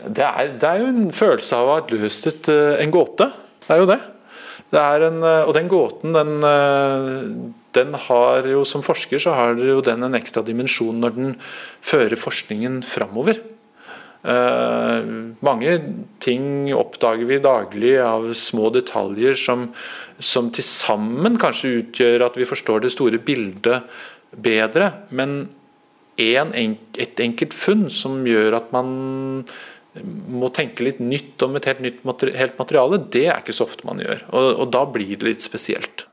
Det er, det er jo en følelse av å ha løst et, eh, en gåte. Det er jo det. det er en, eh, og den gåten, den, eh, den har jo som forsker så har jo den en ekstra dimensjon når den fører forskningen framover. Uh, mange ting oppdager vi daglig av små detaljer som, som til sammen kanskje utgjør at vi forstår det store bildet bedre. Men en, et enkelt funn som gjør at man må tenke litt nytt om et helt nytt materiale, det er ikke så ofte man gjør. Og, og da blir det litt spesielt.